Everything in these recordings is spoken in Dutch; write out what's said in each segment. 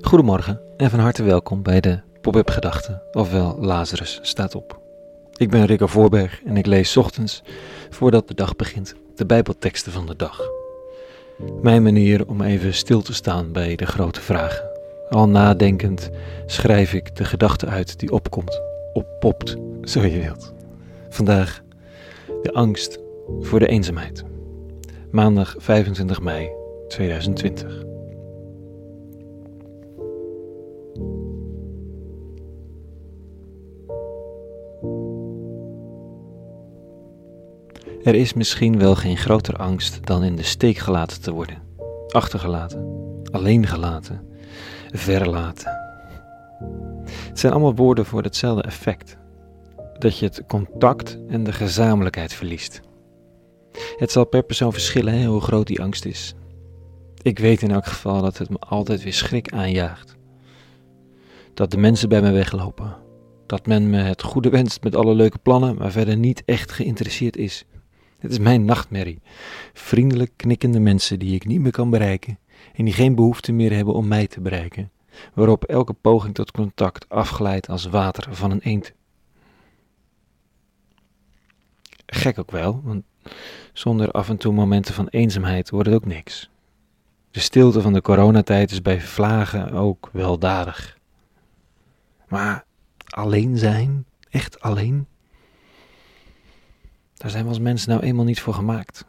Goedemorgen en van harte welkom bij de Pop-up Gedachten, ofwel Lazarus staat op. Ik ben Rico Voorberg en ik lees ochtends, voordat de dag begint, de Bijbelteksten van de dag. Mijn manier om even stil te staan bij de grote vragen. Al nadenkend schrijf ik de gedachte uit die opkomt, oppopt, zo je wilt. Vandaag de angst voor de eenzaamheid. Maandag 25 mei 2020. Er is misschien wel geen groter angst dan in de steek gelaten te worden, achtergelaten, alleen gelaten, verlaten. Het zijn allemaal woorden voor hetzelfde effect: dat je het contact en de gezamenlijkheid verliest. Het zal per persoon verschillen hoe groot die angst is. Ik weet in elk geval dat het me altijd weer schrik aanjaagt. Dat de mensen bij me weglopen. Dat men me het goede wenst met alle leuke plannen, maar verder niet echt geïnteresseerd is. Het is mijn nachtmerrie. Vriendelijk knikkende mensen die ik niet meer kan bereiken en die geen behoefte meer hebben om mij te bereiken, waarop elke poging tot contact afglijdt als water van een eend. Gek ook wel, want zonder af en toe momenten van eenzaamheid wordt het ook niks. De stilte van de coronatijd is bij vlagen ook weldadig. Maar alleen zijn, echt alleen, daar zijn we als mensen nou eenmaal niet voor gemaakt.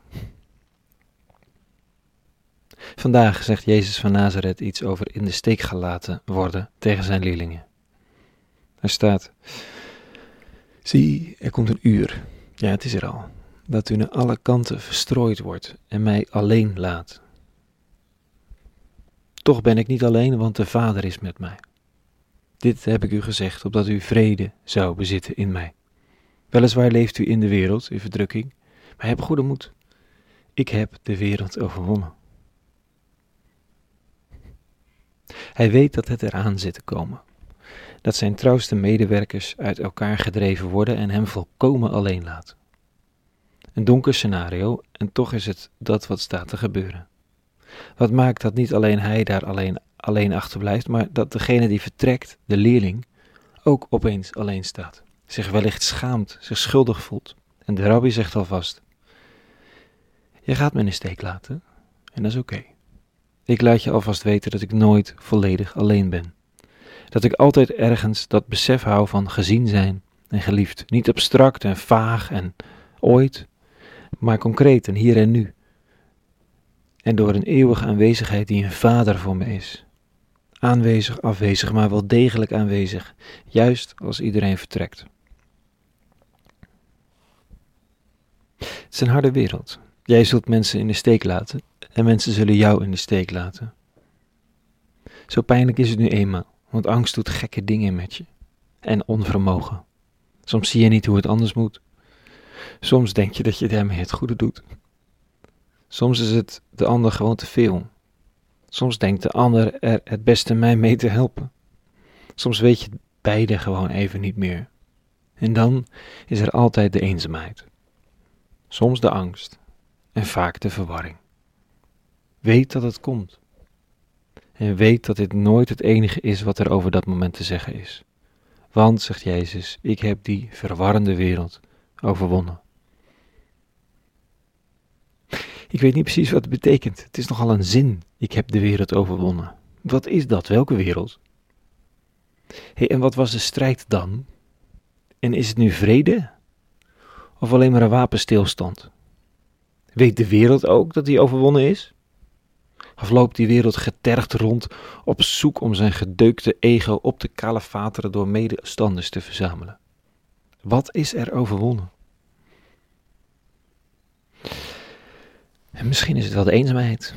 Vandaag zegt Jezus van Nazareth iets over in de steek gelaten worden tegen zijn leerlingen. Er staat: Zie, er komt een uur, ja, het is er al, dat u naar alle kanten verstrooid wordt en mij alleen laat. Toch ben ik niet alleen, want de Vader is met mij. Dit heb ik u gezegd, opdat u vrede zou bezitten in mij. Weliswaar leeft u in de wereld, in verdrukking, maar heb goede moed. Ik heb de wereld overwonnen. Hij weet dat het eraan zit te komen. Dat zijn trouwste medewerkers uit elkaar gedreven worden en hem volkomen alleen laten. Een donker scenario, en toch is het dat wat staat te gebeuren. Wat maakt dat niet alleen hij daar alleen, alleen achterblijft, maar dat degene die vertrekt, de leerling, ook opeens alleen staat, zich wellicht schaamt, zich schuldig voelt. En de rabbi zegt alvast: Je gaat me in de steek laten, en dat is oké. Ik laat je alvast weten dat ik nooit volledig alleen ben. Dat ik altijd ergens dat besef hou van gezien zijn en geliefd. Niet abstract en vaag en ooit, maar concreet en hier en nu. En door een eeuwige aanwezigheid die een vader voor me is. Aanwezig, afwezig, maar wel degelijk aanwezig, juist als iedereen vertrekt. Het is een harde wereld. Jij zult mensen in de steek laten en mensen zullen jou in de steek laten. Zo pijnlijk is het nu eenmaal, want angst doet gekke dingen met je. En onvermogen. Soms zie je niet hoe het anders moet. Soms denk je dat je daarmee het goede doet. Soms is het de ander gewoon te veel. Soms denkt de ander er het beste mij mee te helpen. Soms weet je beide gewoon even niet meer. En dan is er altijd de eenzaamheid. Soms de angst en vaak de verwarring. Weet dat het komt. En weet dat dit nooit het enige is wat er over dat moment te zeggen is. Want, zegt Jezus, ik heb die verwarrende wereld overwonnen. Ik weet niet precies wat het betekent. Het is nogal een zin. Ik heb de wereld overwonnen. Wat is dat? Welke wereld? Hey, en wat was de strijd dan? En is het nu vrede? Of alleen maar een wapenstilstand? Weet de wereld ook dat die overwonnen is? Of loopt die wereld getergd rond op zoek om zijn gedeukte ego op te kalefateren door medestanders te verzamelen? Wat is er overwonnen? En misschien is het wel de eenzaamheid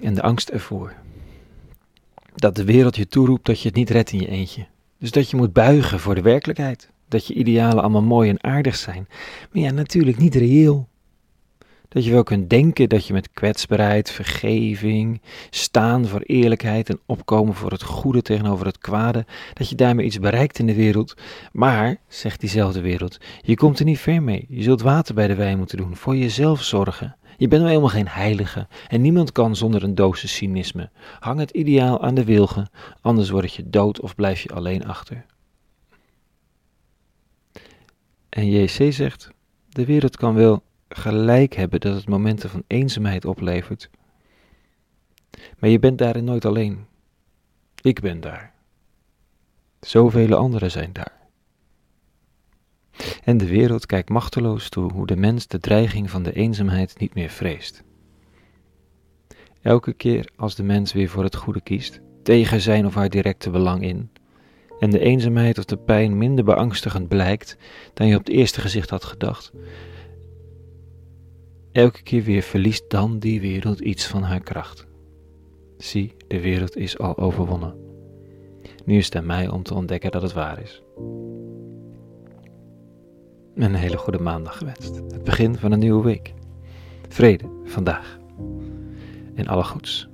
en de angst ervoor. Dat de wereld je toeroept dat je het niet redt in je eentje. Dus dat je moet buigen voor de werkelijkheid. Dat je idealen allemaal mooi en aardig zijn. Maar ja, natuurlijk niet reëel Dat je wel kunt denken dat je met kwetsbaarheid, vergeving, staan voor eerlijkheid en opkomen voor het goede tegenover het kwade, dat je daarmee iets bereikt in de wereld. Maar, zegt diezelfde wereld, je komt er niet ver mee. Je zult water bij de wijn moeten doen, voor jezelf zorgen. Je bent nou helemaal geen heilige en niemand kan zonder een dosis cynisme. Hang het ideaal aan de wilgen, anders word je dood of blijf je alleen achter. En JC zegt, de wereld kan wel gelijk hebben dat het momenten van eenzaamheid oplevert. Maar je bent daarin nooit alleen. Ik ben daar. Zoveel anderen zijn daar. En de wereld kijkt machteloos toe hoe de mens de dreiging van de eenzaamheid niet meer vreest. Elke keer als de mens weer voor het goede kiest, tegen zijn of haar directe belang in, en de eenzaamheid of de pijn minder beangstigend blijkt dan je op het eerste gezicht had gedacht, elke keer weer verliest dan die wereld iets van haar kracht. Zie, de wereld is al overwonnen. Nu is het aan mij om te ontdekken dat het waar is. Een hele goede maandag gewenst. Het begin van een nieuwe week. Vrede vandaag. En alle goeds.